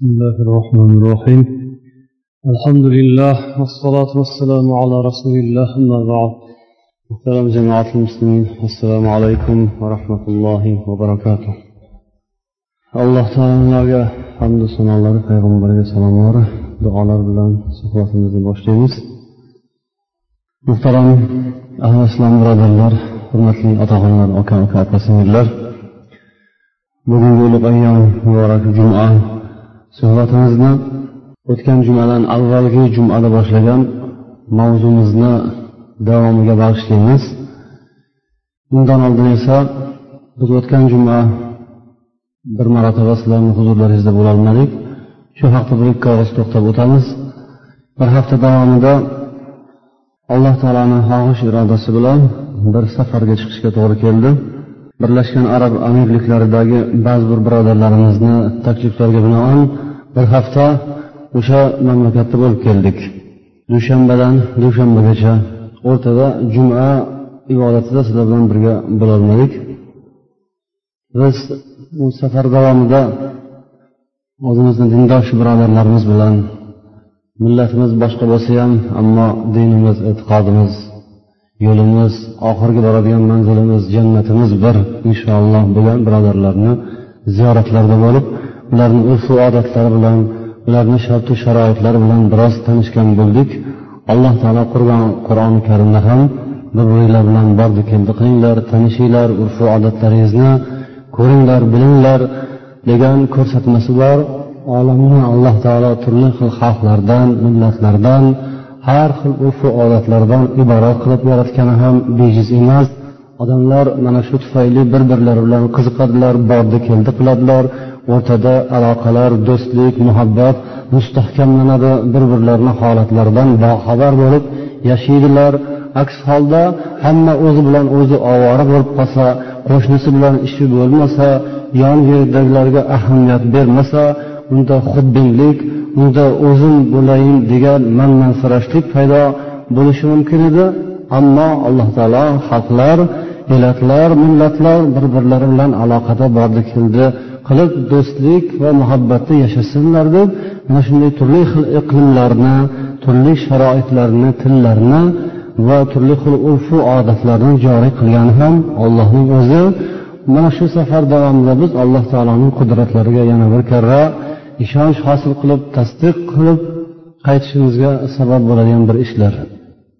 بسم الله الرحمن الرحيم. الحمد لله والصلاة والسلام على رسول الله أما بعد. السلام جماعة المسلمين السلام عليكم ورحمة الله وبركاته. الله تعالى نلاقي حمد صلى الله عليه وسلم دعاء بلان سفرة نزل باشتيريس محترم أهل السلام ورحمة الله حرمة لي أطاقنا الأوكام كأكاسم الله بدون ذلك أيام مبارك الجمعة suhbatimizni o'tgan jumadan avvalgi jumada boshlagan mavzumizni davomiga bag'ishlaymiz. Undan oldin esa biz o'tgan juma bir marotaba sizlarni huzurlaringizda bo'lolmadik shu haqda bir ikki og'iz to'xtab o'tamiz. Bir hafta davomida alloh taoloni xohish irodasi bilan bir safarga chiqishga to'g'ri keldi. Birlashgan arab amirliklaridagi ba'zi bir birodarlarimizni takliflariga binoan bir hafta o'sha mamlakatda bo'lib keldik. Dushanbadan dushanbagacha o'rtada juma ibodatida sizlar bilan birga bo'lolmadik. Biz bu safar davomida o'zimizni dindosh birodarlarimiz bilan millatimiz boshqa bo'lsa ham ammo dinimiz e'tiqodimiz yo'limiz oxirgi boradigan manzilimiz jannatimiz bir inshaalloh bo'lgan birodarlarni ziyoratlarda bo'lib ularni urfu odatlari bilan ularni shartu sharoitlari bilan biroz tanishgan bo'ldik. Alloh taolo qurgan qur'oni karimda ham bir biringlar bilan bordi. Keldi qilinglar tanishinglar urfu odatlaringizni ko'ringlar bilinglar degan ko'rsatmasi bor. Olamni alloh taolo turli xil xalqlardan millatlardan har xil urfu odatlardan iborat qilib yaratgani ham bejiz emas. Odamlar mana shu tufayli bir birlari bilan qiziqadilar bordi keldi qiladilar o'rtada aloqalar do'stlik muhabbat mustahkamlanadi bir birlarini holatlaridan boxabar bo'lib yashaydilar. Aks holda hamma o'zi bilan o'zi ovora bo'lib qolsa qo'shnisi bilan ishi bo'lmasa yon yerdagilarga ahamiyat bermasa unda xudbinlik unda o'zim bo'layin degan manmansirashlik paydo bo'lishi mumkin edi. Ammo alloh taolo xalqlar elatlar millatlar bir birlari bilan aloqada bordi keldi. Qilib do'stlik va muhabbatda yashasinlar deb mana shunday turli xil iqlimlarni turli sharoitlarni tillarni va turli xil urfu odatlarni joriy qilgani ham ollohning o'zi. Mana shu safar davomida biz alloh taoloning qudratlariga yana bir karra ishonch hosil qilib tasdiq qilib qaytishimizga sabab bo'ladigan bir ishlar.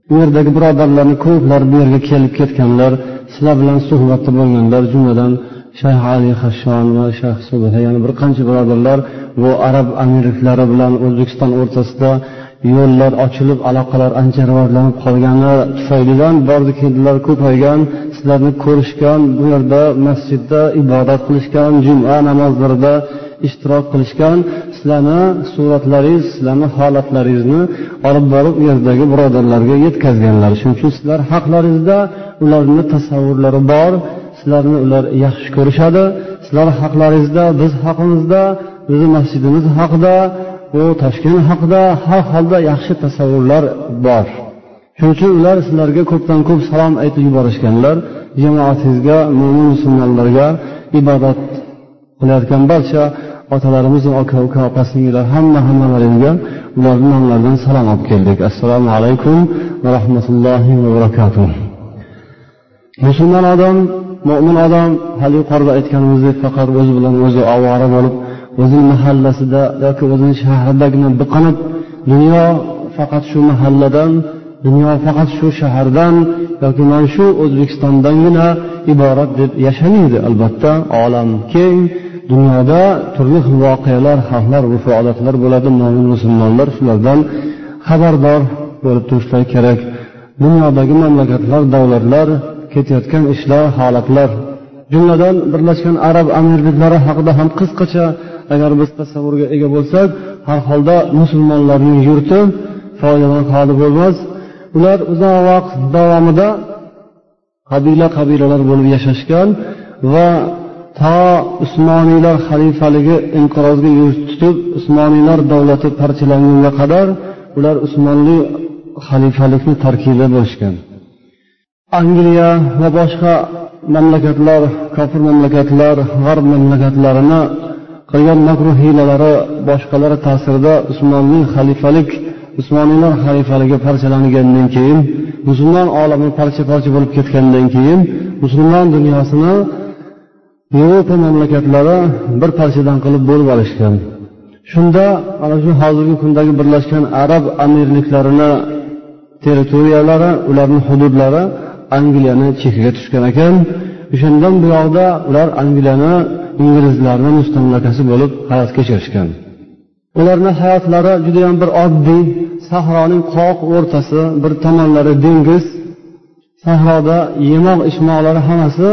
Bu yerdagi birodarlarni ko'plari bu yerga kelib ketganlar sizlar bilan suhbatda bo'lganlar jumladan shayx ali hashon va shayx subha yana bir qancha birodarlar bu arab amirliklari bilan o'zbekiston o'rtasida yo'llar ochilib aloqalar ancha rivojlanib qolgani tufaylidan bordi keldilar ko'paygan sizlarni ko'rishgan bu yerda masjidda ibodat qilishgan juma namozlarida ishtirok qilishgan sizlarni suratlaringiz sizlarni holatlaringizni olib borib u yerdagi birodarlarga yetkazganlar. Shuning uchun sizlar haqlaringizda ularni tasavvurlari bor. Sizlarni ular yaxshi ko'rishadi. Sizlar haqlaringizda biz haqimizda bizni masjidimiz haqida bu toshkent haqida har holda yaxshi tasavvurlar bor. Shuning uchun ular sizlarga ko'pdan ko'p salom aytib yuborishganlar jamoatingizga mo'min musulmonlarga ibodat qilayotgan barcha otalarimiz aka uka opa singillar hamma hammalaringga ularni nomlaridan salom olib keldik. Assalomu alaykum va rahmatullohi va barakatuh. Musulmon odam mo'min odam hali yuqorida aytganimizdek faqat o'zi bilan o'zi ovora bo'lib o'zini mahallasida yoki o'zini shahridagina biqinib dunyo faqat shu mahalladan dunyo faqat shu shahardan yoki mana shu o'zbekistondangina iborat deb yashamaydi. Albatta olam keng dunyoda turli xil voqealar xalqlar urf odatlar bo'ladi. Mo'min musulmonlar shulardan xabardor bo'lib turishlari kerak. Dunyodagi mamlakatlar davlatlar ketayotgan ishlar holatlar. Jumladan birlashgan arab amirliklari haqida ham qisqacha agar biz tasavvurga ega bo'lsak har holda musulmonlarning yurti foydadan xoli bo'lmas. Ular uzoq vaqt davomida qabila qabilalar bo'lib yashashgan va to usmoniylar xalifaligi inqirozga yuz tutib usmoniylar davlati parchalangunga qadar ular usmonli xalifalikni tarkibida bo'lishgan. Angliya va boshqa mamlakatlar kofir mamlakatlar g'arb mamlakatlarini qilgan makruh hiylalari boshqalari ta'sirida usmonning xalifalik usmoniylar xalifaligi parchalangandan keyin musulmon olami parcha parcha bo'lib ketgandan keyin musulmon dunyosini yevropa mamlakatlari bir parchadan qilib bo'lib olishgan. Shunda ana shu hozirgi kundagi birlashgan arab amirliklarini territoriyalari ularni hududlari angliyani chekiga tushgan ekan. O'shandan buyog'da ular angliyani inglizlarni mustamlakasi bo'lib hayot kechirishgan ularni hayotlari judayam bir oddiy sahroning qoq o'rtasi bir tomonlari dengiz sahroda yemoq ichmoqlari hammasi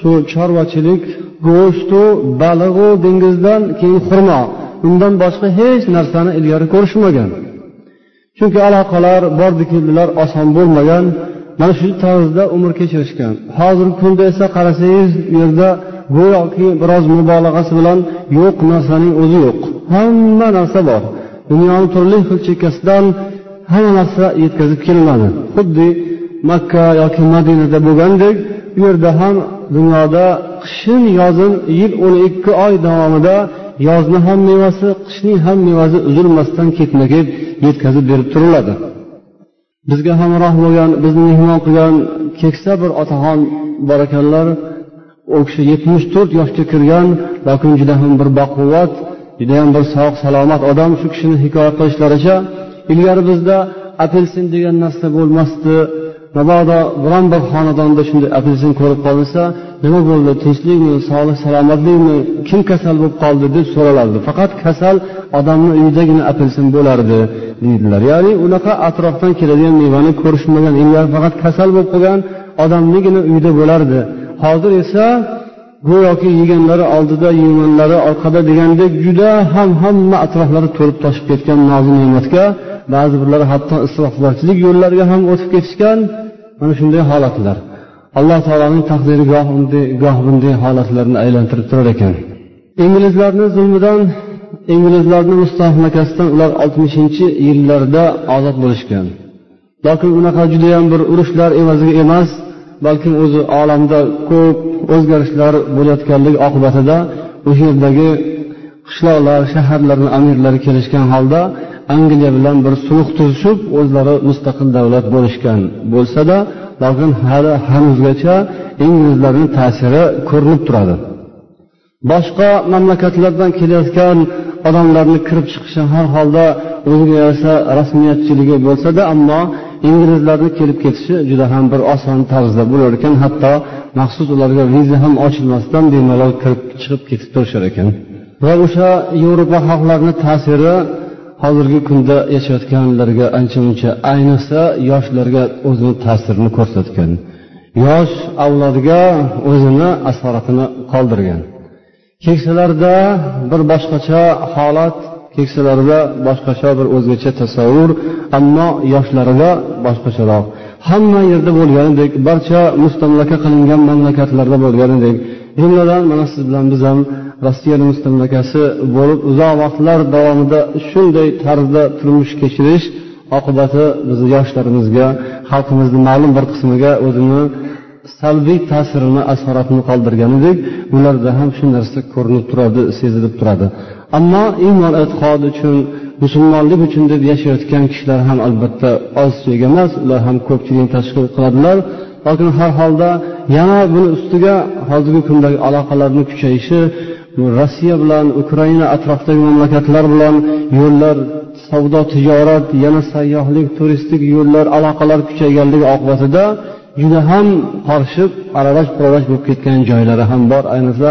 shu chorvachilik go'shtu balig'u dengizdan keyin xurmo. Undan boshqa hech narsani ilgari ko'rishmagan. Chunki aloqalar bordi keldilar oson bo'lmagan. Mana shu tarzda umr kechirishgan. Hozirgi kunda esa qarasangiz u yerda go'yoki biroz mubolag'asi bilan yo'q narsaning o'zi yo'q. Hamma narsa bor. Dunyoni turli xil chekkasidan hamma narsa yetkazib kelinadi. Xuddi makka yoki madinada bo'lgandek u yerda ham dunyoda qishin yozin yil o'n ikki oy davomida yozni ham mevasi qishning ham mevasi uzilmasdan ketma ket yetkazib berib turiladi. Bizga hamroh bo'lgan bizni mehmon qilgan keksa bir otaxon bor ekanlar u kishi yetmish to'rt yoshga kirgan lokin juda ham bir baquvvat judayam bir sog' salomat odam shu kishini hikoya qilishlaricha ilgari bizda apelsin degan narsa bo'lmasdi. Mabodo biron bir xonadonda shunday apelsin ko'rib qolinsa nima bo'ldi tinchlikmi sog'lik salomatlikmi kim kasal bo'lib qoldi deb so'ralardi. Faqat kasal odamni uyidagina apelsin bo'lardi deydilar. Ya'ni unaqa atrofdan keladigan mevani ko'rishmagan ilgari faqat kasal bo'lib qolgan odamnigina uyida bo'lardi. Hozir esa go'yoki yeganlari oldida yeganlari orqada degandek juda ham hamma atroflari to'lib toshib ketgan nozi ne'matga ba'zi birlari hatto isrofgarchilik yo'llariga ham o'tib ketishgan mana shunday holatlar. Alloh taoloning taqdiri goh unday goh bunday holatlarni aylantirib turar ekan. Inglizlarni zulmidan inglizlarni mustahmakasidan ular oltmishinchi yillarda ozod bo'lishgan. Lokin unaqa judayam bir urushlar evaziga emas balkim o'zi olamda ko'p o'zgarishlar bo'layotganligi oqibatida o'sha yerdagi qishloqlar shaharlarni amirlari kelishgan holda angliya bilan bir sulh tuzishib o'zlari mustaqil davlat bo'lishgan bo'lsada balkim hali hanuzgacha inglizlarni ta'siri ko'rinib turadi. Boshqa mamlakatlardan kelayotgan odamlarni kirib chiqishi har holda o'ziga yarasha rasmiyatchiligi bo'lsada ammo inglizlarni kelib ketishi juda ham bir oson tarzda bo'lar ekan hatto maxsus ularga viza ham ochilmasdan bemalol kirib chiqib ketib turishar ekan. Va o'sha yevropa xalqlarini ta'siri hozirgi kunda yashayotganlarga ancha muncha ayniqsa yoshlarga o'zini ta'sirini ko'rsatgan. Yosh avlodga o'zini asoratini qoldirgan. Keksalarda bir boshqacha holat keksalarda boshqacha bir o'zgacha tasavvur ammo yoshlarida boshqacharoq. Hamma yerda bo'lganidek barcha mustamlaka qilingan mamlakatlarda bo'lganidek jumladan mana siz bilan biz ham rossiyani mustamlakasi bo'lib uzoq vaqtlar davomida shunday tarzda turmush kechirish oqibati bizni yoshlarimizga xalqimizni ma'lum bir qismiga o'zini salbiy ta'sirini asoratini qoldirganidek ularda ham shu narsa ko'rinib turadi sezilib turadi. Ammo iymon e'tiqodi uchun musulmonlik uchun deb yashayotgan kishilar ham albatta oz emas ular ham ko'pchilikni tashkil qiladilar. Lokin har holda yana buni ustiga hozirgi kundagi aloqalarni kuchayishi rossiya bilan ukraina atrofidagi mamlakatlar bilan yo'llar savdo tijorat yana sayyohlik turistik yo'llar aloqalar kuchayganligi oqibatida juda ham qorishib aralash quralash bo'lib ketgan joylari ham bor. Ayniqsa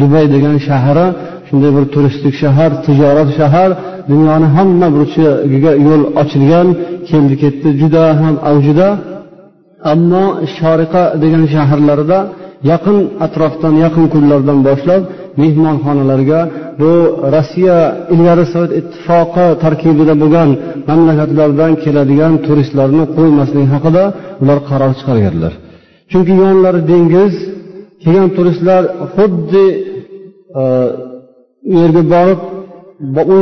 dubay degan shahri shunday bir turistik shahar tijorat shahar dunyoni hamma burchagiga yo'l ochilgan keldi ketdi juda ham avjida ammo shoriqa degan shaharlarida yaqin atrofdan yaqin kunlardan boshlab mehmonxonalarga bu rossiya ilgari sovet ittifoqi tarkibida bo'lgan mamlakatlardan keladigan turistlarni qo'ymaslik haqida ular qaror chiqarganlar. Chunki yonlari dengiz kelgan turistlar xuddi e, u yerga borib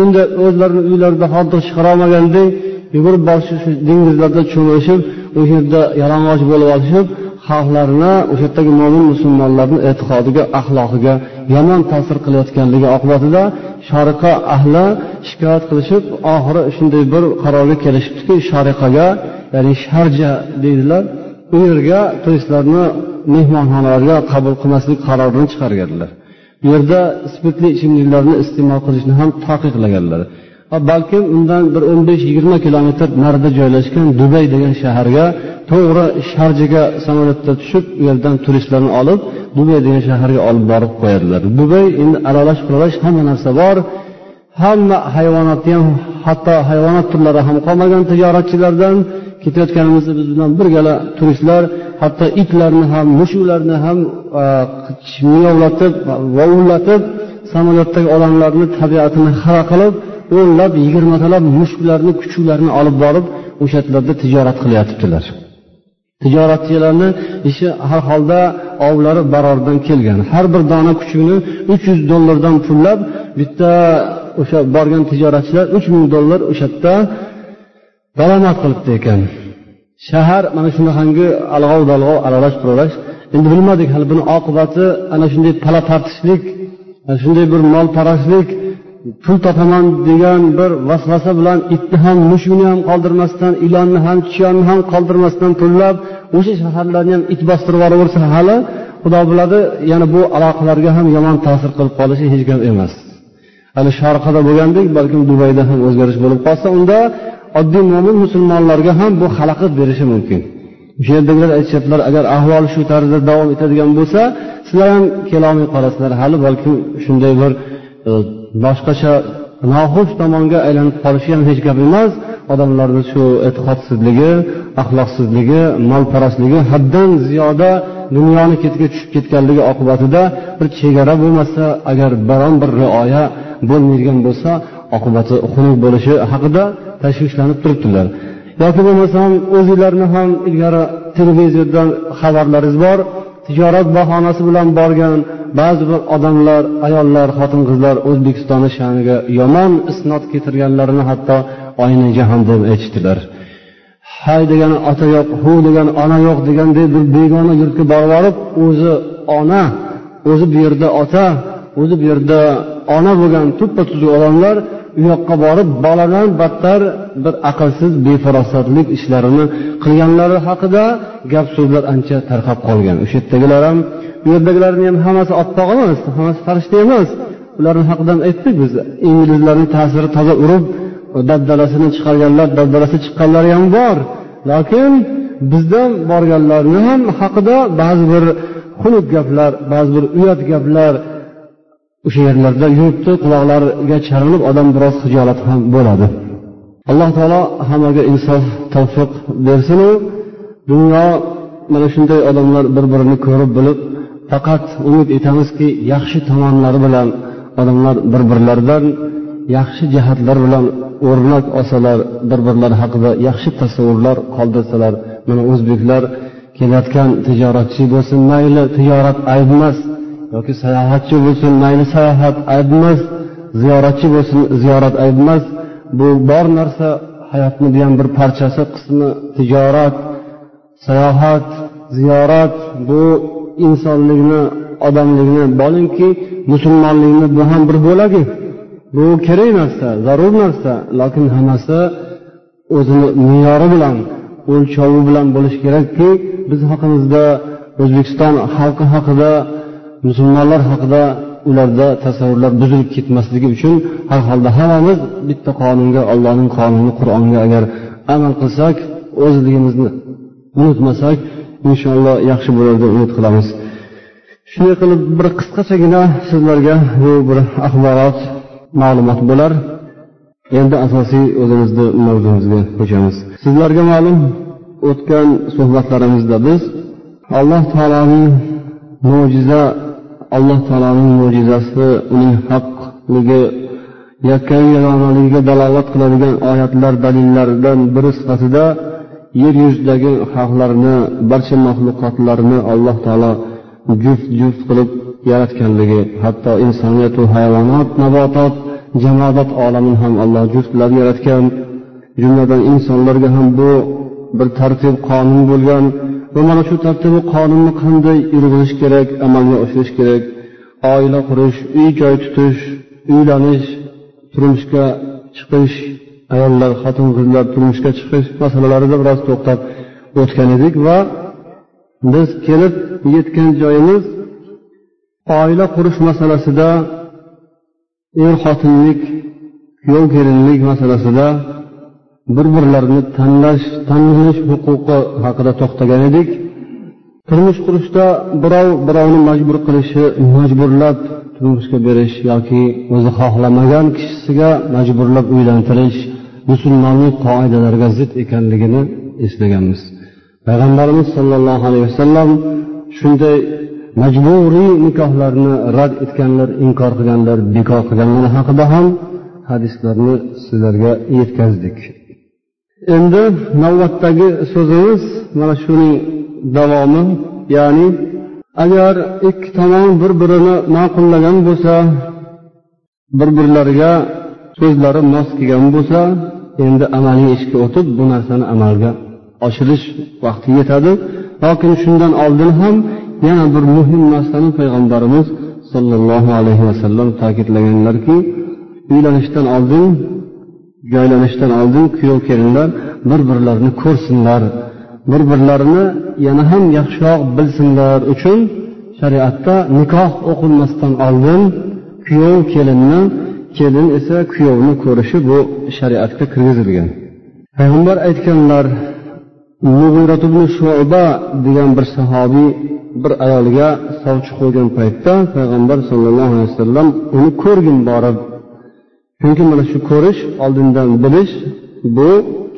endi o'zlarini uylarida hordiq chiqarolmagandek yugurib borishib shu dengizlarda cho'milishib o'sha yerda yalang'och bo'lib olishib xalqlarni o'sha yerdagi mo'min musulmonlarni e'tiqodiga axloqiga yomon ta'sir qilayotganligi oqibatida shariqa ahli shikoyat qilishib oxiri shunday bir qarorga kelishibdiki shariqaga ya'ni sharja deydilar u yerga turistlarni mehmonxonalarga qabul qilmaslik qarorini chiqarganlar. Bu yerda spirtli ichimliklarni iste'mol qilishni ham taqiqlaganlar. Balkim undan bir o'n besh yigirma kilometr narida joylashgan dubay degan shaharga to'g'ri sharjaga samolyotda tushib u yerdan turistlarni olib dubay degan shaharga olib borib qo'yadilar. Dubay endi aralash quralash hamma narsa bor. Hamma hayvonotni ham hatto hayvonot turlari ham qolmagan tijoratchilardan. Ketayotganimizda biz bilan birgala turistlar hatto itlarni ham mushuklarni ham e, miyovlatib vovullatib samolyotdagi odamlarni tabiatini xira qilib o'nlab yigirmatalab mushuklarni kuchuklarni olib borib o'sha yerlarda tijorat qilyotibdilar tijoratchilarni ishi har holda ovlari barordan kelgan. Har bir dona kuchukni uch yuz dollardan pullab bitta o'sha borgan tijoratchilar uch ming dollar o'sha yerda daromad qilibdi ekan. Shahar mana shunaqangi alg'ov dalg'ov aralash quralash endi bilmadik hali buni oqibati ana shunday pala tortishlik shunday bir molparastlik pul topaman degan bir vasvasa bilan itni ham mushukni ham qoldirmasdan ilonni ham chiyonni ham qoldirmasdan pullab o'sha shaharlarni ham it bostirib yuboraversa hali xudo biladi yana bu aloqalarga ham yomon ta'sir qilib qolishi hech gap emas. Hali sharqada bo'lgandek balkim dubayda ham o'zgarish bo'lib qolsa unda oddiy mo'min musulmonlarga ham bu xalaqit berishi mumkin. O'sha yerdagilar aytishyaptilar agar ahvol shu tarzda davom etadigan bo'lsa sizlar ham kelolmay qolasizlar. Hali balkim shunday bir e, boshqacha noxush tomonga aylanib qolishi ham hech gap emas. Odamlarni shu e'tiqodsizligi axloqsizligi molparastligi haddan ziyoda dunyoni ketiga tushib ketganligi oqibatida bir chegara bo'lmasa agar biron bir rioya bo'lmaydigan bo'lsa oqibati xunuk bo'lishi haqida tashvishlanib turibdilar. Yoki bo'lmasam o'zinglarni ham ilgari televizordan xabarlaringiz bor. Tijorat bahonasi bilan borgan ba'zi bir odamlar ayollar xotin qizlar o'zbekistonni sha'niga yomon isnot keltirganlarini hatto oyna jahon deb aytishdilar. Hay degani ota yo'q hu degani ona yo'q deganday bir begona yurtga borib borib o'zi ona o'zi bu yerda ota o'zi bu yerda ona bo'lgan tuppa tuzuk odamlar u yoqqa borib boladan battar bir aqlsiz befarosatlik ishlarini qilganlari haqida gap so'zlar ancha tarqab qolgan. O'sha yerdagilar ham u yerdagilarni ham hammasi oppoq emas hammasi farishta emas. Ularni haqida ham aytdik biz inglizlarni ta'siri toza urib dabdalasini chiqarganlar dabdalasi chiqqanlari ham bor. Lokin bizdan borganlarni ham haqida ba'zi bir xunuk gaplar ba'zi bir uyat gaplar o'sha yerlarda yuribdi quloqlariga chalinib odam biroz hijolat ham bo'ladi. Alloh taolo hammaga insof tavfiq bersinu. Dunyo mana shunday odamlar bir birini ko'rib bilib faqat umid etamizki yaxshi tomonlari bilan odamlar bir birlaridan yaxshi jihatlar bilan o'rnak olsalar bir birlari haqida yaxshi tasavvurlar qoldirsalar mana o'zbeklar kelayotgan tijoratchi bo'lsin. Mayli tijorat ayb emas. Yoki sayohatchi bo'lsin mayli sayohat ayb emas ziyoratchi bo'lsin ziyorat ayb emas. Bu bor narsa hayotni bu ham bir parchasi qismi tijorat sayohat ziyorat. Bu insonlikni odamlikni bolinki musulmonlikni bu ham bir bo'lagi. Bu kerak narsa zarur narsa lokin hammasi o'zini me'yori bilan o'lchovi bilan bo'lishi kerakki biz haqimizda o'zbekiston xalqi haqida musulmonlar haqida ularda tasavvurlar buzilib ketmasligi uchun har holda hammamiz bitta qonunga allohning qonuni qur'onga agar amal qilsak o'zligimizni unutmasak inshaalloh yaxshi bo'ladi deb umid qilamiz. Shunday qilib bir qisqachagina sizlarga bu bir axborot ma'lumot bo'lar. Endi asosiy o'zimizni mavzumizga ko'chamiz. Sizlarga ma'lum o'tgan suhbatlarimizda biz alloh taoloning mo'jiza alloh taoloning mo'jizasi uning haqligi yakkayu yagonaligiga dalolat qiladigan oyatlar dalillardan biri sifatida yer yuzidagi xalqlarni barcha maxluqotlarni alloh taolo juft juft qilib yaratganligi hatto insoniyatu hayvonot nabotot jamodat olamini ham alloh juftlab yaratgan. Jumladan insonlarga ham bu bir tartib qonun bo'lgan. Va mana shu tartibi qonunni qanday yurgizish kerak amalga oshirish kerak oila qurish uy joy tutish uylanish turmushga chiqish ayollar xotin qizlar turmushga chiqish masalalarida biroz to'xtab o'tgan edik va biz kelib yetgan joyimiz oila qurish masalasida er xotinlik kuyov kelinlik masalasida bir birlarini tanlash tanlash huquqi haqida to'xtagan edik. Turmush qurishda birov birovni majbur qilishi majburlab turmushga berish yoki o'zi xohlamagan kishisiga majburlab uylantirish musulmonlik qoidalariga zid ekanligini eslaganmiz. Payg'ambarimiz sollallohu alayhi vasallam shunday majburiy nikohlarni rad etganlar inkor qilganlar bekor qilganlar haqida ham hadislarni sizlarga yetkazdik. Endi navbatdagi so'zimiz mana shuning davomi ya'ni agar ikki tomon bir birini ma'qullagan bo'lsa bir birlariga so'zlari mos kelgan bo'lsa endi amaliy ishga o'tib bu narsani amalga oshirish vaqti yetadi. Lokin shundan oldin ham yana bir muhim narsani payg'ambarimiz sollallohu alayhi vasallam ta'kidlaganlarki uylanishdan oldin joylanishdan oldin kuyov kelinlar bir birlarini ko'rsinlar. Bir birlarini yana ham yaxshiroq bilsinlar uchun shariatda nikoh o'qilmasdan oldin kuyov kelinni kelin esa kuyovni ko'rishi bu shariatga kirgizilgan. Payg'ambar aytganlar shuba degan bir sahobiy bir ayolga sovchi qo'ygan paytda payg'ambar sollallohu alayhi vasallam uni ko'rgin borib chunki mana shu ko'rish oldindan bilish bu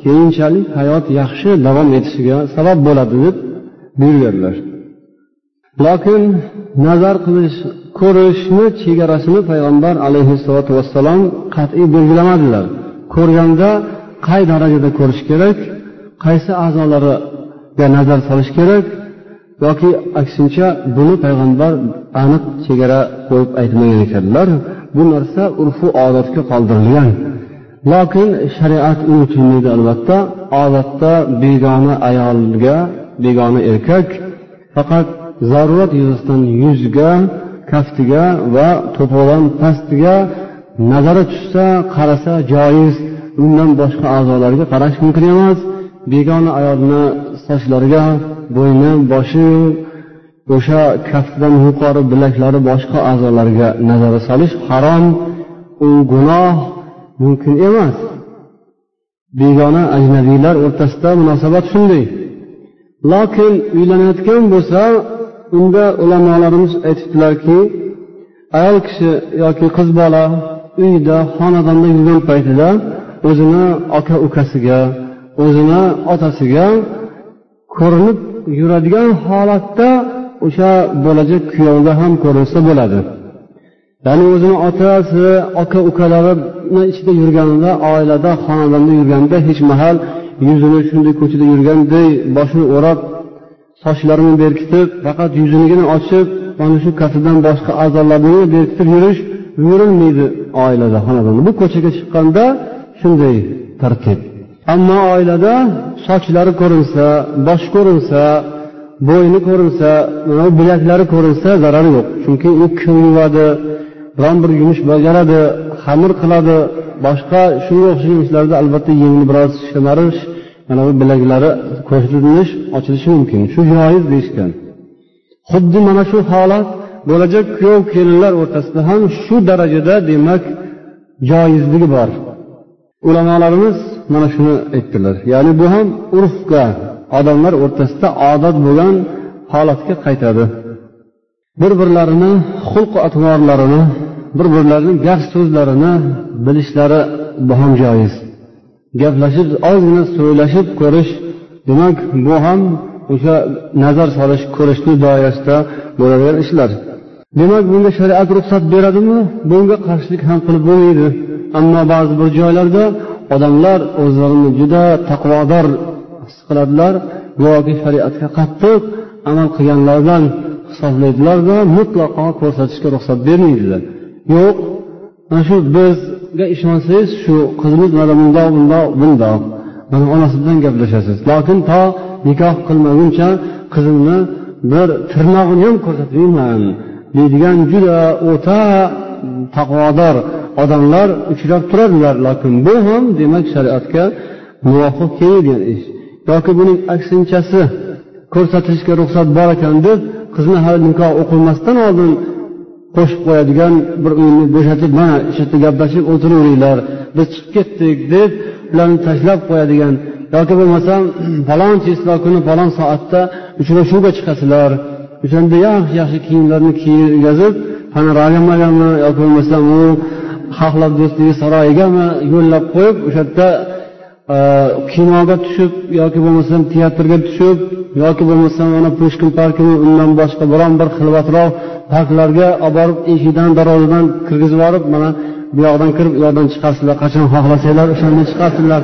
keyinchalik hayot yaxshi davom etishiga sabab bo'ladi deb buyurganlar. Lokin nazar qilish ko'rishni chegarasini payg'ambar alayhissalotu vassalom qat'iy belgilamadilar. Ko'rganda qay darajada ko'rish kerak qaysi a'zolariga nazar solish kerak yoki aksincha buni payg'ambar aniq chegara qo'yib aytmagan ekanlar. Bu narsa urfu odatga qoldirilgan. Lokin shariat unutilmaydi albatta odatda begona ayolga begona erkak faqat zarurat yuzasidan yuzga kaftiga va to'polon pastiga nazari tushsa qarasa joiz. Undan boshqa a'zolarga qarash mumkin emas. Begona ayolni sochlariga bo'yni boshi o'sha kaftidan yuqori bilaklari boshqa a'zolarga nazar solish harom u gunoh mumkin emas. Begona ajnabiylar o'rtasida munosabat shunday. Lokin uylanayotgan bo'lsa unda ulamolarimiz aytibdilarki ayol kishi yoki qiz bola uyda xonadonda yurgan paytida o'zini aka ukasiga o'zini otasiga ko'rinib yuradigan holatda o'sha bo'lajak kuyovga ham ko'rinsa bo'ladi. Ya'ni o'zini otasi aka ukalarini ichida yurganida oilada xonadonda yurganda hech mahal yuzini shunday ko'chada yurganday boshini o'rab sochlarini berkitib faqat yuzinigina ochib mana shu kasidan boshqa a'zolarini berkitib yurish buyurilmaydi oilada xonadonda. Bu ko'chaga chiqqanda shunday tartib. Ammo oilada sochlari ko'rinsa bosh ko'rinsa bo'yni ko'rinsa bilaklari ko'rinsa zarari yo'q. Chunki u kir yuvadi biron bir yumush bajaradi xamir qiladi boshqa shunga o'xshagan ishlarda albatta yengni biroz shimarish mana bu bilaklari ko'rsatilish ochilishi mumkin. Shu joiz deyishgan. Xuddi mana shu holat bo'lajak kuyov kelinlar o'rtasida ham shu darajada demak joizligi bor. Ulamolarimiz mana shuni aytdilar. Ya'ni bu ham urfga odamlar o'rtasida odat bo'lgan holatga qaytadi. Bir birlarini xulq atvorlarini bir birlarini gap so'zlarini bilishlari ham joiz. Gaplashib ozgina so'ylashib ko'rish demak bu ham o'sha nazar solish ko'rishni doirasida bo'ladigan ishlar. Demak bunga shariat ruxsat beradimi? Bunga qarshilik ham qilib bo'lmaydi. Ammo ba'zi bir joylarda odamlar o'zlarini juda taqvodor his qiladilar. Go'yoki shariatga qattiq amal qilganlardan hisoblaydilarda mutlaqo ko'rsatishga ruxsat bermaydilar yo'q mana shu bizga ishonsangiz shu qizimiz mana bundoq bundoq bundoq. Mana onasi bilan gaplashasiz. Lokin to nikoh qilmaguncha qizimni bir tirnog'ini ham ko'rsatmayman deydigan juda o'ta taqvodor odamlar uchrab turadilar lekin bu ham demak shariatga muvofiq kelmaydigan ish. Yoki buning aksinchasi ko'rsatilishga ruxsat bor ekan deb qizni hali nikoh o'qilmasdan oldin qo'shib qo'yadigan bir uyni bo'shatib mana shu yerda gaplashib o'tiraveringlar biz chiqib ketdik deb ularni tashlab qo'yadigan yoki bo'lmasam falon islo kuni falon soatda uchrashuvga chiqasizlar o'shanda yaxshi yaxshi kiyimlarni kiygazib panoragami yoki bo'lmasam u xalqlar do'stligi saroyigami? yo'llab qo'yib o'sha yerda kinoga tushib yoki bo'lmasam teatrga tushib yoki bo'lmasam mana pushkin parkimi undan boshqa biron bir xilvatroq parklarga olib borib eshikdan darvozadan kirgizib yuborib mana bu yoqdan kirib u yoqdan chiqasizlar qachon xohlasanglar o'shanda chiqasizlar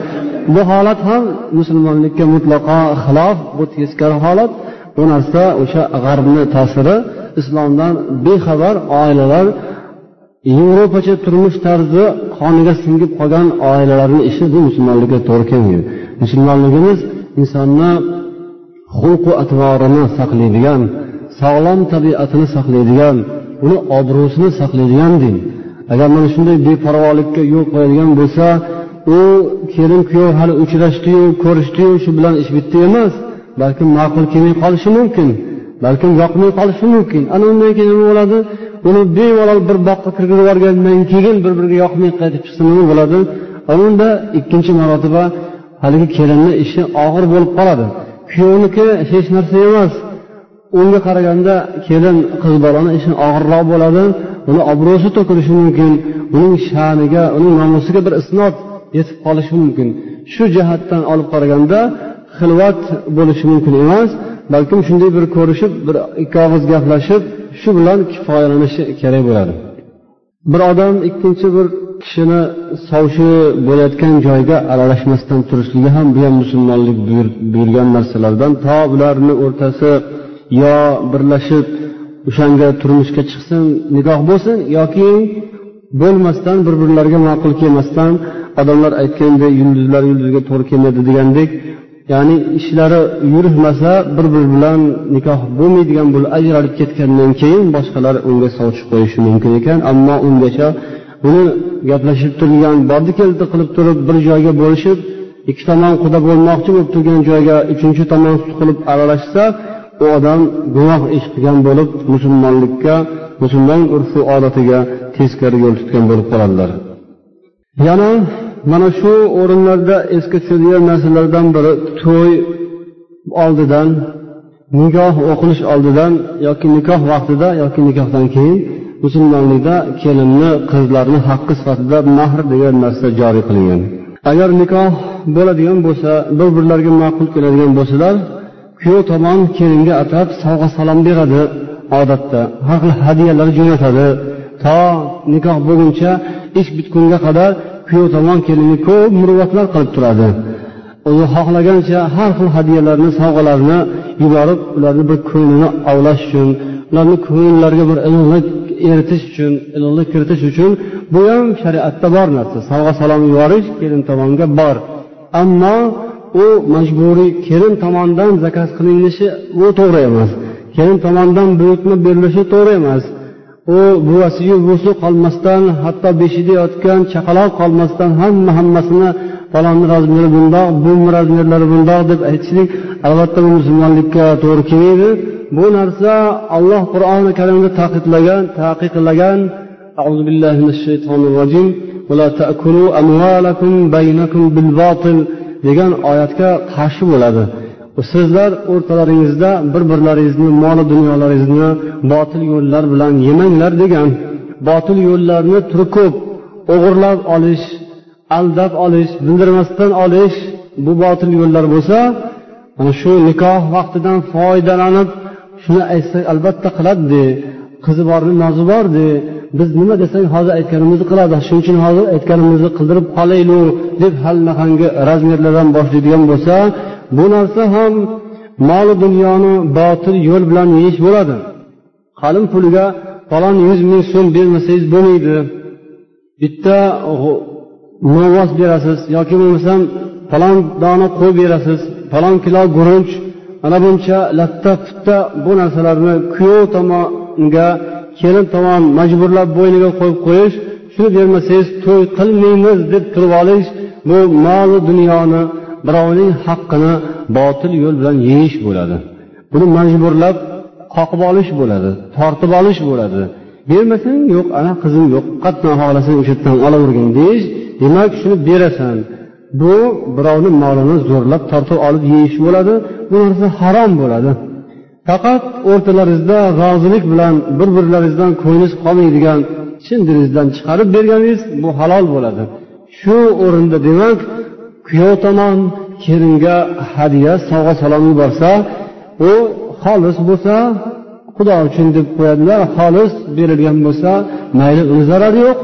bu holat ham musulmonlikka mutlaqo xilof bu teskari holat. Bu narsa o'sha g'arbni ta'siri islomdan bexabar oilalar yevropacha turmush tarzi qoniga singib qolgan oilalarni ishi bu musulmonlikka to'g'ri kelmaydi musulmonligimiz insonni xulqu atvorini saqlaydigan sog'lom tabiatini saqlaydigan uni obro'sini saqlaydigan din. Agar mana shunday beparvolikka yo'l qo'yadigan bo'lsa u kelin kuyov hali uchrashdiyu ko'rishdiyu shu bilan ish bitdi emas balkim ma'qul kelmay qolishi mumkin. Balkim yoqmay qolishi mumkin. Ana undan keyin nima bo'ladi? Uni bemalol bir boqqa kirgizib yuborgandan keyin bir biriga yoqmay qaytib chiqsa nima bo'ladi? Ana unda ikkinchi marotaba haligi kelinni ishi og'ir bo'lib qoladi. Kuyovniki hech narsa emas. Unga qaraganda kelin qiz bolani ishi og'irroq bo'ladi. Uni obro'si to'kilishi mumkin. Uning sha'niga uning nomusiga bir isnot yetib qolishi mumkin. Shu jihatdan olib qaraganda xilvat bo'lishi mumkin emas. Balkim shunday bir ko'rishib bir ikki og'iz gaplashib shu bilan kifoyalanishi kerak bo'ladi. Bir odam ikkinchi bir kishini sovchi bo'layotgan joyga aralashmasdan turishligi ham bu ham musulmonlik buyurgan narsalardan. To ularni o'rtasi yo birlashib o'shanga turmushga chiqsin nikoh bo'lsin yoki bo'lmasdan bir birlariga ma'qul kelmasdan odamlar aytganday yulduzlar yulduzga to'g'ri kelmaydi degandek ya'ni ishlari yurishmasa bir biri bilan nikoh bo'lmaydigan bo'lib ajralib ketgandan keyin boshqalar unga sovchib qo'yishi mumkin ekan. Ammo ungacha buni gaplashib turgan bordi keldi qilib turib bir joyga bo'lishib ikki tomon quda bo'lmoqchi bo'lib turgan joyga uchinchi tomon qilib aralashsa u odam gunoh ish qilgan bo'lib musulmonlikka musulmon urfu odatiga teskari yo'l tutgan bo'lib qoladilar. Yana mana shu o'rinlarda esga tushadigan narsalardan biri to'y oldidan nikoh o'qilish oldidan yoki nikoh vaqtida yoki nikohdan keyin musulmonlikda kelinni qizlarni haqqi sifatida mahr degan narsa joriy qilingan. Agar nikoh bo'ladigan bo'lsa bir birlariga ma'qul keladigan bo'lsalar kuyov tomon kelinga atab sovg'a salom beradi odatda. Har xil hadyalar jo'natadi. To nikoh bo'lguncha ish bitgunga qadar kuyov tomon kelinga ko'p muruvvatlar qilib turadi. O'zi xohlagancha har xil hadyalarni sovg'alarni yuborib ularni bir ko'nglini ovlash uchun ularni ko'ngillariga bir ilig'lik eritish uchun ilig'lik kiritish uchun bu ham shariatda bor narsa. Sovg'a salom yuborish kelin tomonga bor. Ammo u majburiy kelin tomonidan zakaz qilinishi bu to'g'ri emas. Kelin tomonidan buyurtma berilishi to'g'ri emas. u buvasiyu buvisi qolmasdan hatto beshikda yotgan chaqaloq qolmasdan hamma hammasini falonni razmeri bundoq bu razmerlari bundoq deb aytishlik albatta bu musulmonlikka to'g'ri kelmaydi bu narsa alloh qur'oni karimda taqiqlagan taqiqlagan أعوذ بالله من الشيطان الرجيم ولا تأكلوا أموالكم بينكم بالباطل degan oyatga qarshi bo'ladi Sizlar o'rtalaringizda bir birlaringizni moli dunyolaringizni botil yo'llar bilan yemanglar degan botil yo'llarni turi ko'p o'g'irlab olish aldab olish bildirmasdan olish bu botil yo'llar bo'lsa mana shu nikoh vaqtidan foydalanib shuni aytsak albatta qiladide qizi borni nozi bordi. Biz nima desak hozir aytganimizni qiladi shuning uchun hozir aytganimizni qildirib qolaylik deb halmahanga razmerlardan boshlaydigan bo'lsa bu narsa ham moli dunyoni botil yo'l bilan yeyish bo'ladi. Qalin puliga falon yuz ming so'm bermasangiz bo'lmaydi. Bitta novvos berasiz yoki bo'lmasam falon dona qo'y berasiz falon kilo guruch mana buncha latta putta bu narsalarni kuyov tomonga kelin tomon majburlab bo'yniga qo'yib qo'yish shuni bermasangiz to'y qilmaymiz deb turib olish bu molu dunyoni birovning haqqini botil yo'l bilan yeyish bo'ladi. Buni majburlab qoqib olish bo'ladi tortib olish bo'ladi. Bermasang yo'q ana qizim yo'q qattiq xohlasang o'sha yerdan olavergin deyish demak shuni berasan. Bu birovni molini zo'rlab tortib olib yeyish bo'ladi bu narsa harom bo'ladi. Faqat o'rtalaringizda rozilik bilan bir birlaringizdan ko'nglingiz qolmaydigan chin dilingizdan chiqarib berganingiz bu halol bo'ladi. Shu o'rinda demak kuyov tomon kelinga hadya sovg'a salom yuborsa u xolis bo'lsa xudo uchun deb qo'yadilar xolis berilgan bo'lsa mayli uni zarari yo'q.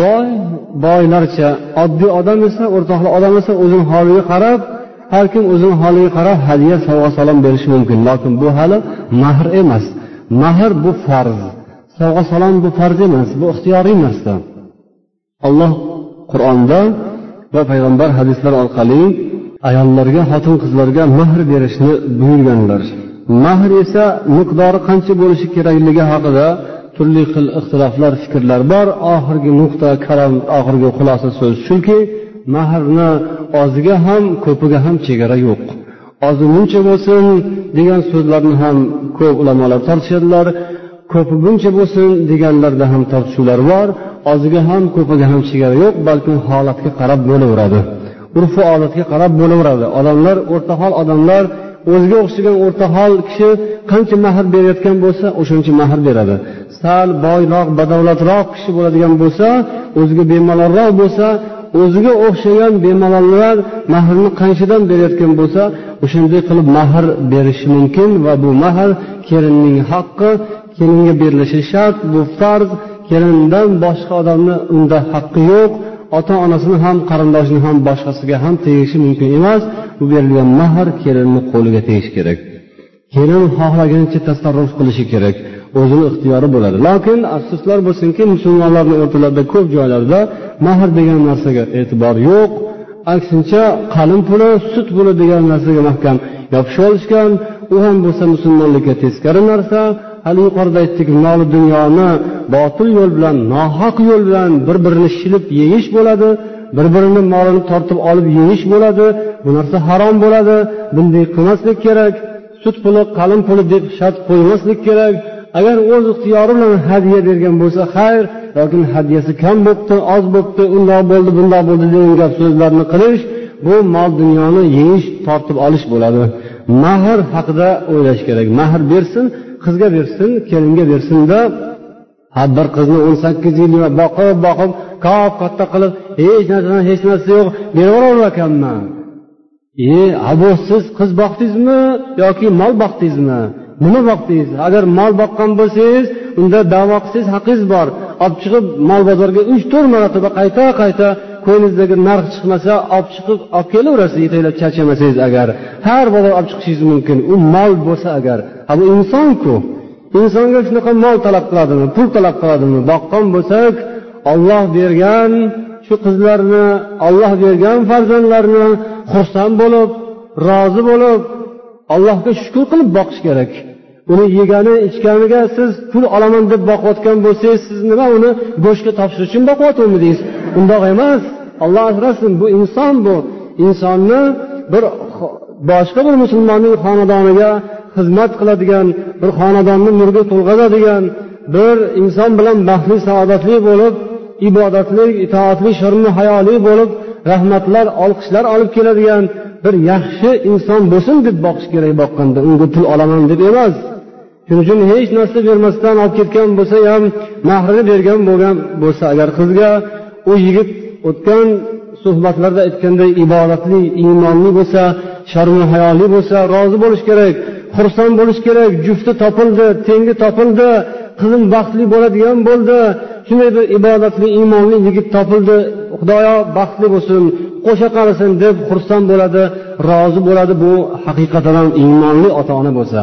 Boy boylarcha oddiy odam esa o'rtoqli odam esa o'zini holiga qarab har kim o'zini holiga qarab hadya sovg'a salom berishi mumkin. Lokin bu hali mahr emas. Mahr bu farz. Sovg'a salom bu farz emas bu ixtiyoriy narsa. Alloh qur'onda va payg'ambar hadislar orqali ayollarga xotin qizlarga mahr berishni buyurganlar. Mahr esa miqdori qancha bo'lishi kerakligi haqida turli xil ixtiloflar fikrlar bor. Oxirgi nuqta kalom oxirgi xulosa so'z shuki mahrni oziga ham ko'piga ham chegara yo'q. Ozi muncha bo'lsin degan so'zlarni ham ko'p ulamolar tortishadilar. Ko'pi buncha bo'lsin deganlarda ham tortishuvlar bor. Oziga ham ko'piga ham chegara yo'q balkim holatga qarab bo'laveradi. Urf odatga qarab bo'laveradi. Odamlar o'rtahol odamlar o'ziga o'xshagan o'rtahol kishi qancha mahr berayotgan bo'lsa o'shancha mahr beradi. Sal boyroq badavlatroq kishi bo'ladigan bo'lsa o'ziga bemalolroq bo'lsa o'ziga o'xshagan bemalollar mahrni qanchadan berayotgan bo'lsa o'shanday qilib mahr berishi mumkin va bu mahr kelinning haqqi kelinga berilishi shart bu farz kelindan boshqa odamni unda haqqi yo'q ota onasini ham qarindoshini ham boshqasiga ham tegishi mumkin emas. Bu berilgan mahr kelinni qo'liga tegishi kerak. Kelin xohlaganicha tasarruf qilishi kerak. O'zini ixtiyori bo'ladi. Lokin afsuslar bo'lsinki musulmonlarni o'rtalarida ko'p joylarda mahr degan narsaga e'tibor yo'q. Aksincha qalin puli sut puli degan narsaga mahkam yopishib olishgan u ham bo'lsa musulmonlikka teskari narsa. Hali yuqorida aytdik moli dunyoni botil yo'l bilan nohaq yo'l bilan bir birini shilib yeyish bo'ladi bir birini molini tortib olib yeyish bo'ladi bu narsa harom bo'ladi bunday qilmaslik kerak sut puli qalin puli deb shart qo'ymaslik kerak agar o'z ixtiyori bilan hadya bergan bo'lsa xayr yoki hadyasi kam bo'libdi oz bo'libdi undoq bo'ldi bundoq bo'ldi degan gap so'zlarni qilish bu mol dunyoni yeyish tortib olish bo'ladi. Mahr haqida o'ylash kerak. Mahr bersin qizga bersin kelinga bersinda ha bir qizni o'n sakkiz yil boqib boqib kop katta qilib hech narsadan hech narsa yo'q berib yuborar ekanman e bu siz qiz boqdingizmi yoki mol boqdingizmi? Nima boqdingiz. Agar mol boqqan bo'lsangiz unda davo qilsangiz haqqingiz bor. Olib chiqib mol bozorga uch to'rt marotaba qayta qayta ko'nglingizdagi narx chiqmasa olib chiqib olib kelaverasiz yetaklab charchamasangiz agar. Har bozor olib chiqishingiz mumkin. U mol bo'lsa agar. Ha bu insonku. Insonga shunaqa mol talab qiladimi pul talab qiladimi? Boqqan bo'lsak olloh bergan shu qizlarni olloh bergan farzandlarni xursand bo'lib rozi bo'lib allohga shukur qilib boqish kerak. Uni yegani ichganiga siz pul olaman deb boqayotgan bo'lsangiz siz nima uni go'shtga topshirish uchun boqyaptimiz undoq emas. Olloh asrasin bu inson bu. Insonni bir boshqa bir musulmonning xonadoniga xizmat qiladigan bir xonadonni nurga to'lg'azadigan bir inson bilan baxtli saodatli bo'lib ibodatli itoatli shirni hayoli bo'lib rahmatlar olqishlar olib keladigan bir yaxshi inson bo'lsin deb boqish kerak boqqanda. Unga pul olaman deb emas. Shuning uchun hech narsa bermasdan olib ketgan bo'lsa ham mahrini bergan bo'lgan bo'lsa agar qizga u yigit o'tgan suhbatlarda aytganday ibodatli iymonli bo'lsa sharmu hayoli bo'lsa rozi bo'lish kerak xursand bo'lish kerak jufti topildi tengi topildi qizim baxtli bo'ladigan bo'ldi shunday bir ibodatli iymonli yigit topildi xudoyo baxtli bo'lsin qo'sha qarasin deb xursand bo'ladi rozi bo'ladi bu haqiqatan ham iymonli ota ona bo'lsa.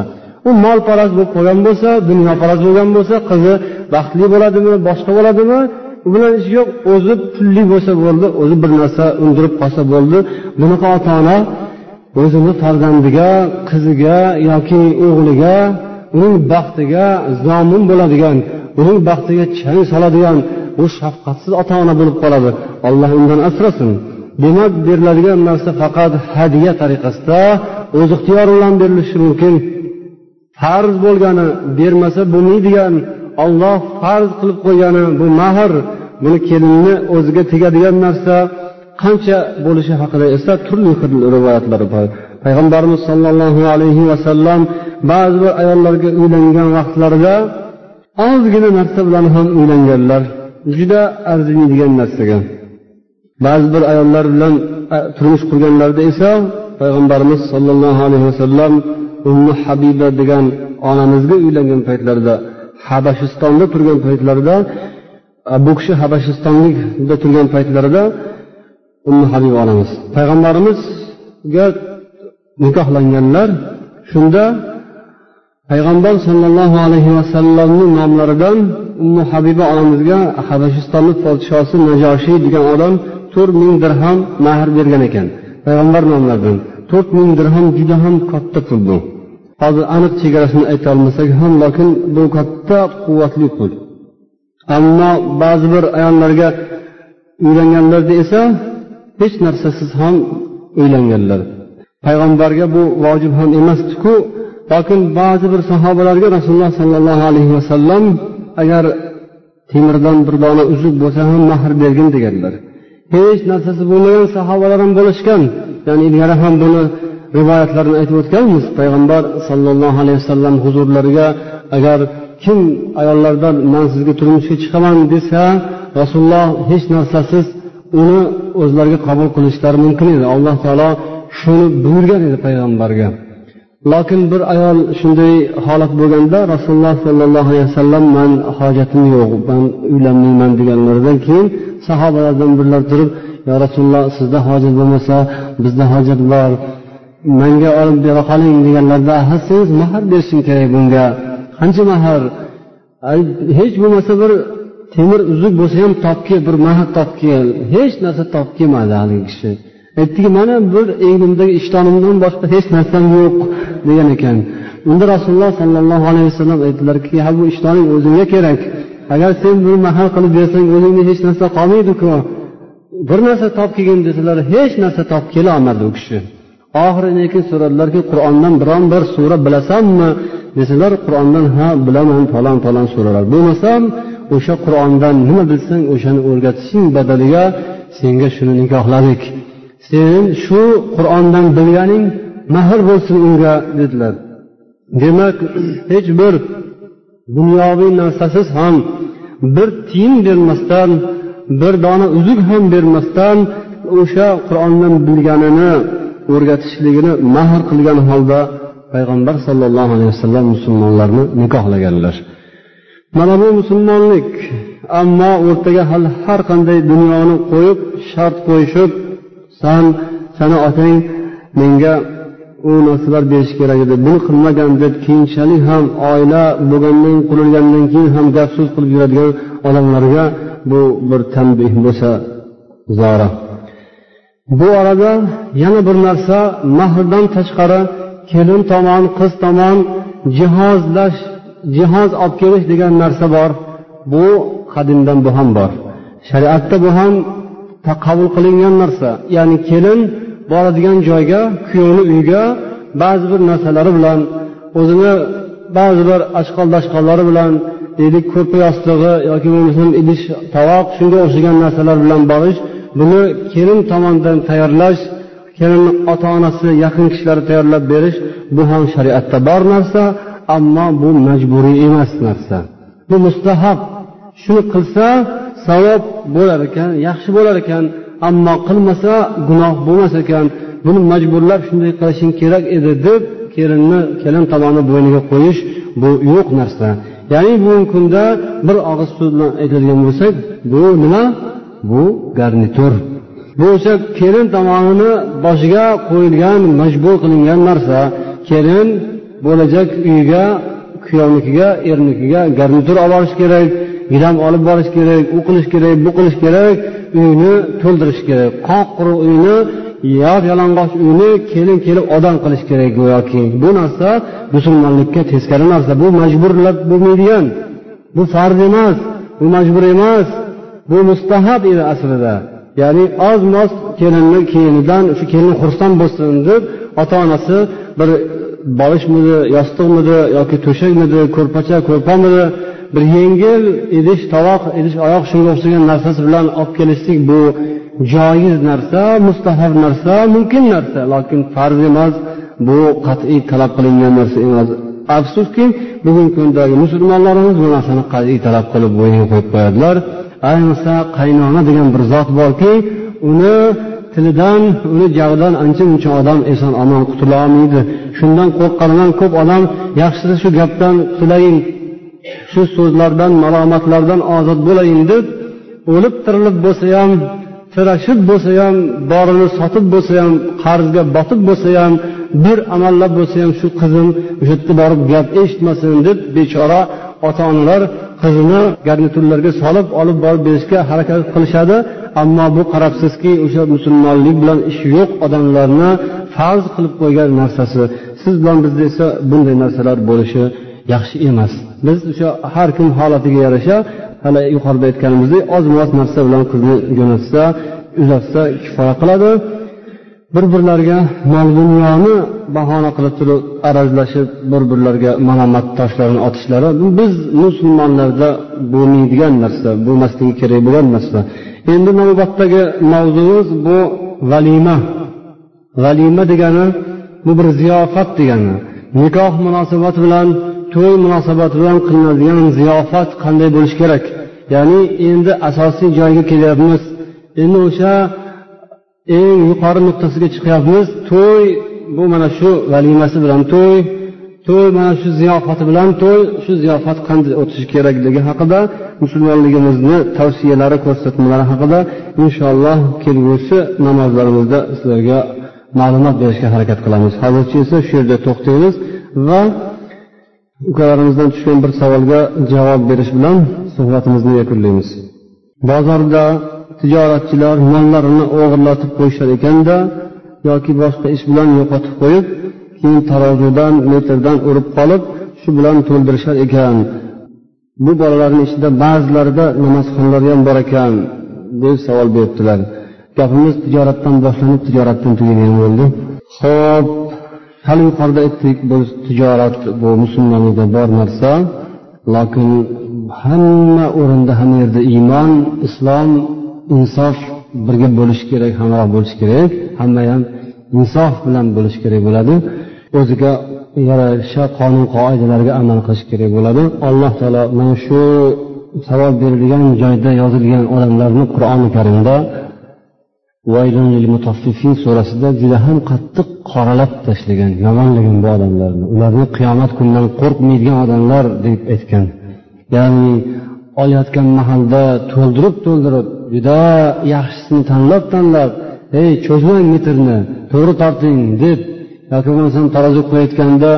U molparast bo'lib qolgan bo'lsa dunyoparast bo'lgan bo'lsa qizi baxtli bo'ladimi boshqa bo'ladimi? U bilan ishi yo'q o'zi pulli bo'lsa bo'ldi o'zi bir narsa undirib qolsa bo'ldi. Bunaqa ota ona o'zini farzandiga qiziga yoki o'g'liga uning baxtiga zomin bo'ladigan uning baxtiga chang soladigan u shafqatsiz ota ona bo'lib qoladi. Alloh undan asrasin. Demak beriladigan narsa faqat hadya tariqasida o'z ixtiyori bilan berilishi mumkin. Farz bo'lgani bermasa bo'lmaydigan olloh farz qilib qo'ygani bu mahr buni kelinni o'ziga tegadigan narsa qancha bo'lishi haqida esa turli xil rivoyatlar bor. Payg'ambarimiz sollallohu alayhi vasallam ba'zi bir ayollarga uylangan vaqtlarida ozgina narsa bilan ham uylanganlar juda arzimaydigan narsaga. Ba'zi bir ayollar bilan turmush qurganlarida esa payg'ambarimiz sollallohu alayhi vasallam ummu habiba degan onamizga uylangan paytlarida habashistonda turgan paytlarida e, bu kishi habashistonlikda turgan paytlarida ummu habiba onamiz. Payg'ambarimizga nikohlanganlar shunda payg'ambar sollallohu alayhi vasallamni nomlaridan ummu habiba onamizga habashistonni podshosi najoshiy degan odam to'rt ming dirham mahr bergan ekan. Payg'ambar nomlaridan. To'rt ming dirham juda ham katta pul bu. Hozir aniq chegarasini aytolmasak ham lekin bu katta quvvatli pul. Ammo ba'zi bir ayollarga uylanganlarda esa hech narsasiz ham uylanganlar. Payg'ambarga bu vojib ham emasdiku lokin ba'zi bir sahobalarga rasululloh sollallohu alayhi vasallam agar temirdan bir dona uzuk bo'lsa ham mahr bergin deganlar. Hech narsasi bo'lmagan sahobalar ham bo'lishgan. Ya'ni ilgari ham buni rivoyatlarini aytib o'tganmiz. Payg'ambar sollallohu alayhi vasallam huzurlariga agar kim ayollardan man sizga turmushga chiqaman desa rasululloh hech narsasiz uni o'zlariga qabul qilishlari mumkin edi. Alloh taolo shuni buyurgan edi payg'ambarga. Lokin bir ayol shunday holat bo'lganda rasululloh sollallohu alayhi vasallam man hojatim yo'q man uylanmayman deganlaridan keyin sahobalardan birlar turib yo rasululloh sizda hojat bo'lmasa bizda hojat bor manga olib bera qoling deganlarida siz mahr berishing kerak bunga qancha mahr hech bo'lmasa bir temir uzuk bo'lsa ham topkel bir mahr topkel hech narsa topib kelmadi haligi kishi. Aytdiki mana bir egnimdagi ishtonimdan boshqa hech narsam yo'q degan ekan. Unda rasululloh sollallohu alayhi vasallam aytdilarki ha bu ishtoning o'zingga kerak. Agar sen buni mahal qilib bersang o'zingda hech narsa qolmaydiku. Bir narsa topib kelgin desalar hech narsa topib kela olmadi u kishi. Oxiri lekin so'radilarki qur'ondan biron bir sura bilasanmi? Desalar qur'ondan ha bilaman falon falon suralar. Bo'lmasam o'sha qur'ondan nima bilsang o'shani o'rgatishing badaliga senga shuni nikohladik. Sen shu qur'ondan bilganing mahr bo'lsin unga dedilar. Demak hech bir dunyoviy narsasiz ham bir tiyin bermasdan bir dona uzuk ham bermasdan o'sha qur'ondan bilganini o'rgatishligini mahr qilgan holda payg'ambar sollallohu alayhi vasallam musulmonlarni nikohlaganlar. Mana bu musulmonlik ammo o'rtaga hali har qanday dunyoni qo'yib shart qo'yishib san sani otang menga u narsalar berish kerak edi. Buni qilmagan deb keyinchalik ham oila bo'lgandan qurilgandan keyin ham gap so'z qilib yuradigan odamlarga bu bir tanbeh bo'lsa zora. Bu orada yana bir narsa mahrdan tashqari kelin tomon qiz tomon jihozlash jihoz olib kelish degan narsa bor. Bu qadimdan bu ham bor. Shariatda bu ham qabul qilingan narsa. Ya'ni kelin boradigan joyga kuyovni uyiga ba'zi bir narsalari bilan o'zini ba'zi bir ashqol dashqollari bilan deylik ko'rpa yostig'i yoki bo'lmasam idish tovoq shunga o'xshagan narsalar bilan borish buni kelin tomonidan tayyorlash kelinni ota onasi yaqin kishilari tayyorlab berish bu ham shariatda bor narsa ammo bu majburiy emas narsa. Bu mustahab. Shuni qilsa savob bo'lar ekan yaxshi bo'lar ekan ammo qilmasa gunoh bo'lmas ekan. Buni majburlab shunday qilishing kerak edi deb kelinni kelin tomonni bo'yniga qo'yish bu yo'q narsa. Ya'ni bugungi kunda bir og'iz so'z bilan aytadigan bo'lsak bu nima? Bu garnitur. Bu o'sha kelin tomonini boshiga qo'yilgan majbur qilingan narsa. Kelin bo'lajak uyiga kuyovnikiga ernikiga garnitur olib borish kerak. Gilam olib borish kerak u qilish kerak bu qilish kerak uyni to'ldirish kerak. Qoq quruq uyni yop yalang'och uyni kelin kelib odam qilish kerak go'yoki. Bu narsa musulmonlikka teskari narsa. Bu majburlab bo'lmaydigan. Bu farz emas bu majbur emas bu mustahab edi aslida. Ya'ni oz moz kelinni kiyimidan shu kelin xursand bo'lsin deb ota onasi bir bolishmidi yostiqmidi yoki to'shakmidi ko'rpacha ko'rpamidi bir yengil idish tovoq idish oyoq shunga o'xshagan narsasi bilan olib kelishlik bu joiz narsa mustahab narsa mumkin narsa. Lokin farz emas bu qat'iy talab qilingan narsa emas. Afsuski bugungi kundagi musulmonlarimiz bu narsani qat'iy talab qilib bo'yniga qo'yib qo'yadilar. Ayniqsa qaynona degan bir zot borki uni tilidan uni jag'idan ancha muncha odam eson omon qutulolmaydi shundan qo'rqqanidan ko'p odam yaxshisi shu gapdan qutulayin shu so'zlardan malomatlardan ozod bo'layin deb o'lib tirilib bo'lsa ham tirashib bo'lsa ham borini sotib bo'lsa ham qarzga botib bo'lsa ham bir amallab bo'lsa ham shu qizim o'sha yerda borib gap eshitmasin deb bechora ota onalar qizini garniturlarga solib olib borib berishga harakat qilishadi. Ammo bu qarabsizki o'sha musulmonlik bilan ishi yo'q odamlarni farz qilib qo'ygan narsasi. Siz bilan bizda esa bunday narsalar bo'lishi yaxshi emas. Biz o'sha har kim holatiga yarasha hali yuqorida aytganimizdek oz moz narsa bilan qizni jo'natsa uzatsa kifoya qiladi. Bir birlariga mol dunyoni bahona qilib turib arazlashib bir birlariga malomat toshlarini otishlari. Biz musulmonlarda bo'lmaydigan narsa bo'lmasligi kerak bo'lgan narsa. Endi navbatdagi mavzuimiz bu valima. Valima degani bu bir ziyofat degani. Nikoh munosabati bilan to'y munosabati bilan qilinadigan ziyofat qanday bo'lishi kerak? Ya'ni endi asosiy joyga kelyapmiz. Endi o'sha eng yuqori nuqtasiga chiqyapmiz. To'y bu mana shu valimasi bilan to'y. To'y mana shu ziyofati bilan to'y. Shu ziyofat qanday o'tishi kerakligi haqida musulmonligimizni tavsiyalari ko'rsatmalari haqida inshaalloh kelgusi namozlarimizda sizlarga ma'lumot berishga harakat qilamiz. Hozircha esa shu yerda to'xtaymiz va ukalarimizdan tushgan bir savolga javob berish bilan suhbatimizni yakunlaymiz. Bozorda tijoratchilar mollarini o'g'irlatib qo'yishar ekanda yoki boshqa ish bilan yo'qotib qo'yib keyin tarozudan metrdan urib qolib shu bilan to'ldirishar ekan. Bu bolalarni ichida ba'zilarida namozxonlar ham bor ekan deb savol beribdilar. Gapimiz tijoratdan boshlanib tijoratdan tugagan bo'ldi. Ho'p hali yuqorida aytdik bu tijorat bu musulmonlikda bor narsa lokin hamma o'rinda hamma yerda iymon islom insof birga bo'lishi kerak hamroh bo'lishi kerak hamma ham insof bilan bo'lishi kerak bo'ladi. O'ziga yarasha qonun qoidalarga amal qilish kerak bo'ladi. Alloh taolo mana shu savol berilgan joyda yozilgan odamlarni qur'oni karimda surasida juda ham qattiq qoralab tashlagan yomonlagan bu odamlarni. Ularni qiyomat kunidan qo'rqmaydigan odamlar deb aytgan. Ya'ni olayotgan mahalda to'ldirib to'ldirib juda yaxshisini tanlab tanlab ey cho'zmang metrni to'g'ri torting deb yoki bo'lmasam tarozi qo'yayotganda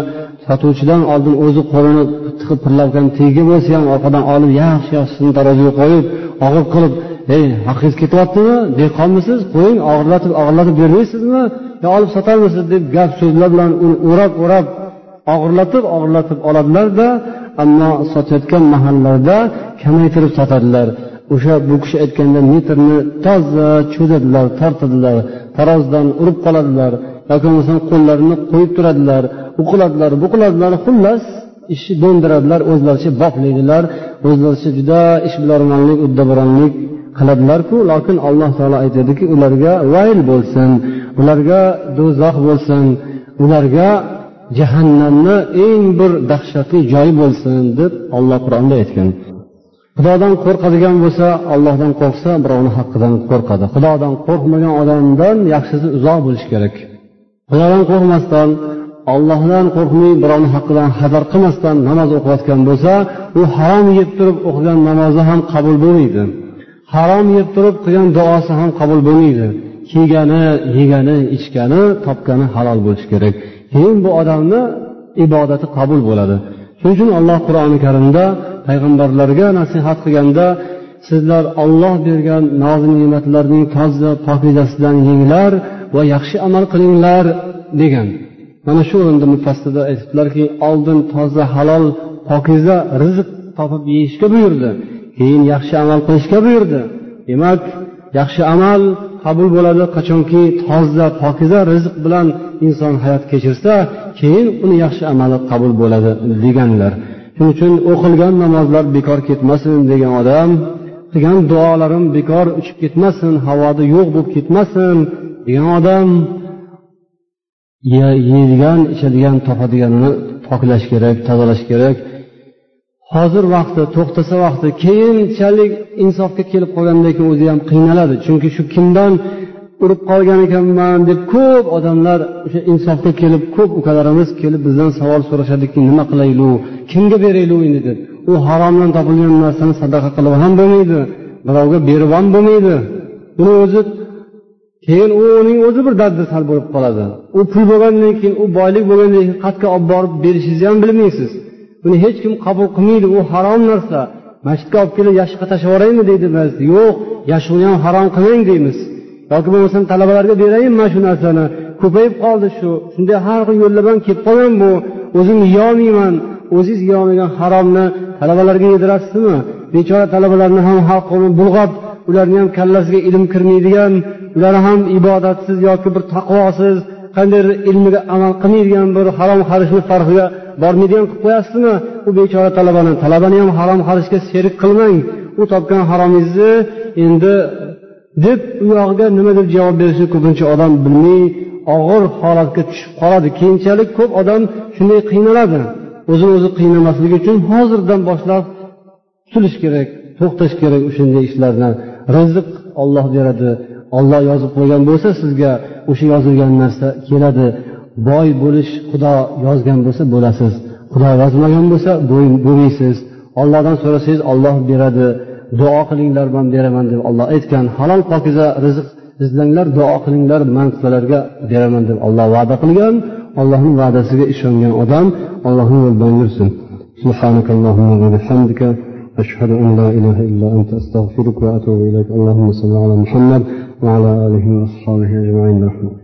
sotuvchidan oldin o'zi qo'lini tiqib pirlavgan tegi bo'lsa ham orqadan olib yaxshi yaxshisini taroziga qo'yib og'ir qilib ey haqingiz ketyaptimi? Dehqonmisiz? Qo'ying og'irlatib og'irlatib bermaysizmi? Yo olib sotarmisiz? deb gap so'zlar bilan uni o'rab o'rab og'irlatib og'irlatib oladilarda ammo sotayotgan mahallarda kamaytirib sotadilar. O'sha bu kishi aytganda metrni toza cho'zadilar tortadilar tarozidan urib qoladilar. Yoki bo'lmasam qo'llarini qo'yib turadilar u qiladilar bu qiladilar xullas ishni do'ndiradilar o'zlaricha boplaydilar o'zlaricha juda ishbilarmonlik uddaburonlik qiladilarku lokin alloh taolo aytadiki ularga vayl bo'lsin ularga do'zax bo'lsin ularga jahannamni eng bir dahshatli joyi bo'lsin deb olloh qur'onda aytgan. Xudodan qo'rqadigan bo'lsa ollohdan qo'rqsa birovni haqqidan qo'rqadi. Xudodan qo'rqmagan odamdan yaxshisi uzoq bo'lish kerak. Xudodan qo'rqmasdan ollohdan qo'rqmay birovni haqqidan xabar qilmasdan namoz o'qiyotgan bo'lsa u harom yeb turib o'qigan namozi ham qabul bo'lmaydi. Harom yeb turib qilgan duosi ham qabul bo'lmaydi. Kiygani yegani ichgani topgani halol bo'lishi kerak. Keyin bu odamni ibodati qabul bo'ladi. Shuning uchun alloh qur'oni karimda payg'ambarlarga nasihat qilganda sizlar olloh bergan nozi ne'matlarning toza pokizasidan yenglar va yaxshi amal qilinglar degan. Mana shu o'rinda mufassida aytibdilarki oldin toza halol pokiza rizq topib yeyishga buyurdi keyin yaxshi amal qilishga buyurdi. Demak yaxshi amal qabul bo'ladi qachonki toza pokiza rizq bilan inson hayot kechirsa keyin uni yaxshi amali qabul bo'ladi deganlar. Shuning uchun o'qilgan namozlar bekor ketmasin degan odam qilgan duolarim bekor uchib ketmasin havoda yo'q bo'lib ketmasin degan odam yeydigan ichadigan topadiganini poklash kerak tozalash kerak. Hozir vaqti to'xtasa vaqti keyinchalik insofga kelib qolgandan keyin o'zi ham qiynaladi. Chunki shu kimdan urib qolgan ekanman deb ko'p odamlar o'sha insofga kelib ko'p ukalarimiz kelib bizdan savol so'rashadiki nima qilaylik kimga beraylik endi deb. U haromdan topilgan narsani sadaqa qilib ham bo'lmaydi birovga berib ham bo'lmaydi. Uni o'zi keyin u uning o'zi bir dardi sal bo'lib qoladi. U pul bo'lgandan keyin u boylik bo'lgandan keyin qayerga olib borib berishingizni ham bilmaysiz. Buni hech kim qabul qilmaydi. U harom narsa. Masjidga olib kelib yashiqqa tashlab yuboraymi deydi biz. Yo'q yashiqni ham harom qilmang deymiz. Yoki bo'lmasam talabalarga berayin mana shu narsani. Ko'payib qoldi shu. Shunday har xil yo'llar bilan kelib qolgan bu. O'zim yeyolmayman. O'zingiz yeyolmagan haromni talabalarga yedirasizmi? Bechora talabalarni ham xalqni bulg'ab ularni ham kallasiga ilm kirmaydigan ular ham ibodatsiz yoki bir taqvosiz qandaydir ilmiga amal qilmaydigan bir harom xarishni farqiga bormaydigan qilib qo'yasizmi? U bechora talabani talabani ham harom xarishga sherik qilmang. U topgan haromingizni endi deb u yog'iga nima deb javob berishni ko'pincha odam bilmay og'ir holatga tushib qoladi. Keyinchalik ko'p odam shunday qiynaladi. O'zini o'zi qiynamasligi uchun hozirdan boshlab tutilish kerak to'xtash kerak o'shanday ishlardan rizq olloh beradi. Olloh yozib qo'ygan bo'lsa sizga o'sha yozilgan narsa keladi. Boy bo'lish xudo yozgan bo'lsa bo'lasiz. Xudo yozmagan bo'lsa bo'lmaysiz. Ollohdan so'rasangiz olloh beradi. Duo qilinglar man beraman deb olloh aytgan. Halol pokiza rizq izlanglar duo qilinglar man sizlarga beraman deb olloh va'da qilgan. Allohning va'dasiga ishongan odam allohni yo'lidan yursin. أشهد أن لا إله إلا أنت أستغفرك وأتوب إليك. اللهم صل على محمد وعلى آله وأصحابه أجمعين. برحمتك